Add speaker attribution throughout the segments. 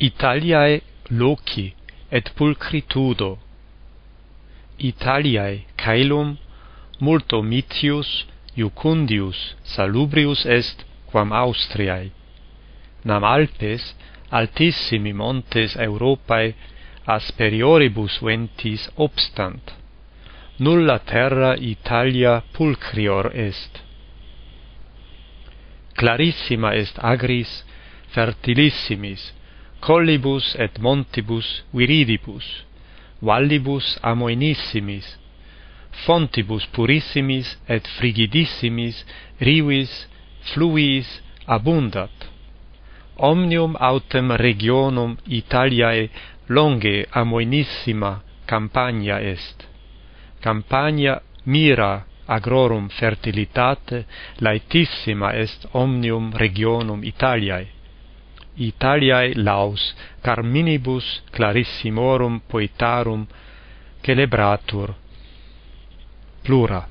Speaker 1: Italiae loci et pulchritudo. Italiae caelum multo mitius iucundius salubrius est quam Austriae. Nam Alpes altissimi montes Europae asperioribus ventis obstant. Nulla terra Italia pulchrior est. Clarissima est agris fertilissimis collibus et montibus viridibus, vallibus amoenissimis, fontibus purissimis et frigidissimis rivis fluis abundat. Omnium autem regionum Italiae longe amoenissima campagna est. Campagna mira agrorum fertilitate laetissima est omnium regionum Italiae. Italiae laus Carminibus Clarissimorum Poetarum celebratur. Plura.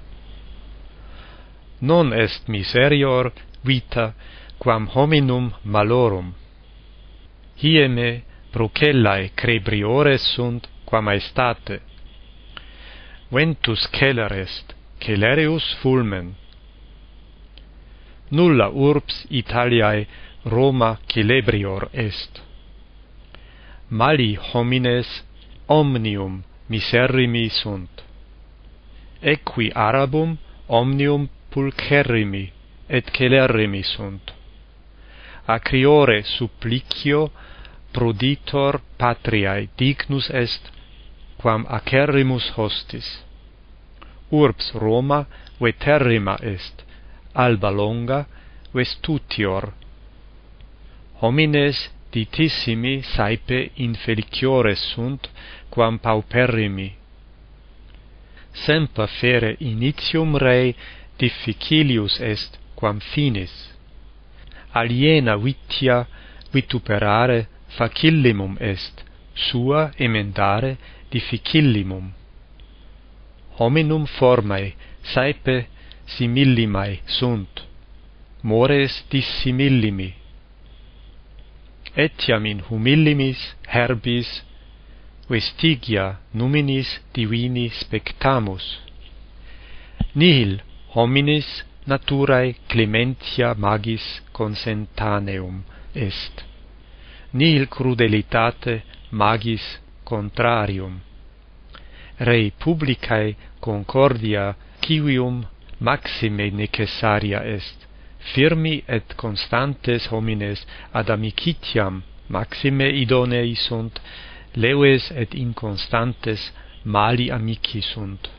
Speaker 1: Non est miserior vita quam hominum malorum. Hieme procellae crebriores sunt quam aestate. Ventus celer est celerius fulmen nulla urbs Italiae Roma celebrior est. Mali homines omnium miserrimi sunt. Equi arabum omnium pulcherrimi et celerrimi sunt. Acriore supplicio proditor patriae dignus est quam acerrimus hostis. Urbs Roma veterrima est, alba longa vestutior. Homines ditissimi saepe infeliciores sunt quam pauperrimi. Semper fere initium rei difficilius est quam finis. Aliena vitia vituperare facillimum est sua emendare difficillimum. Hominum formae saepe simillimae sunt, mores dissimillimi. Etiam in humillimis herbis vestigia numinis divini spectamus. Nihil hominis naturae clementia magis consentaneum est. Nihil crudelitate magis contrarium. Rei publicae concordia civium maxime necessaria est. Firmi et constantes homines ad amicitiam maxime idonei sunt leves et inconstantes mali amici sunt.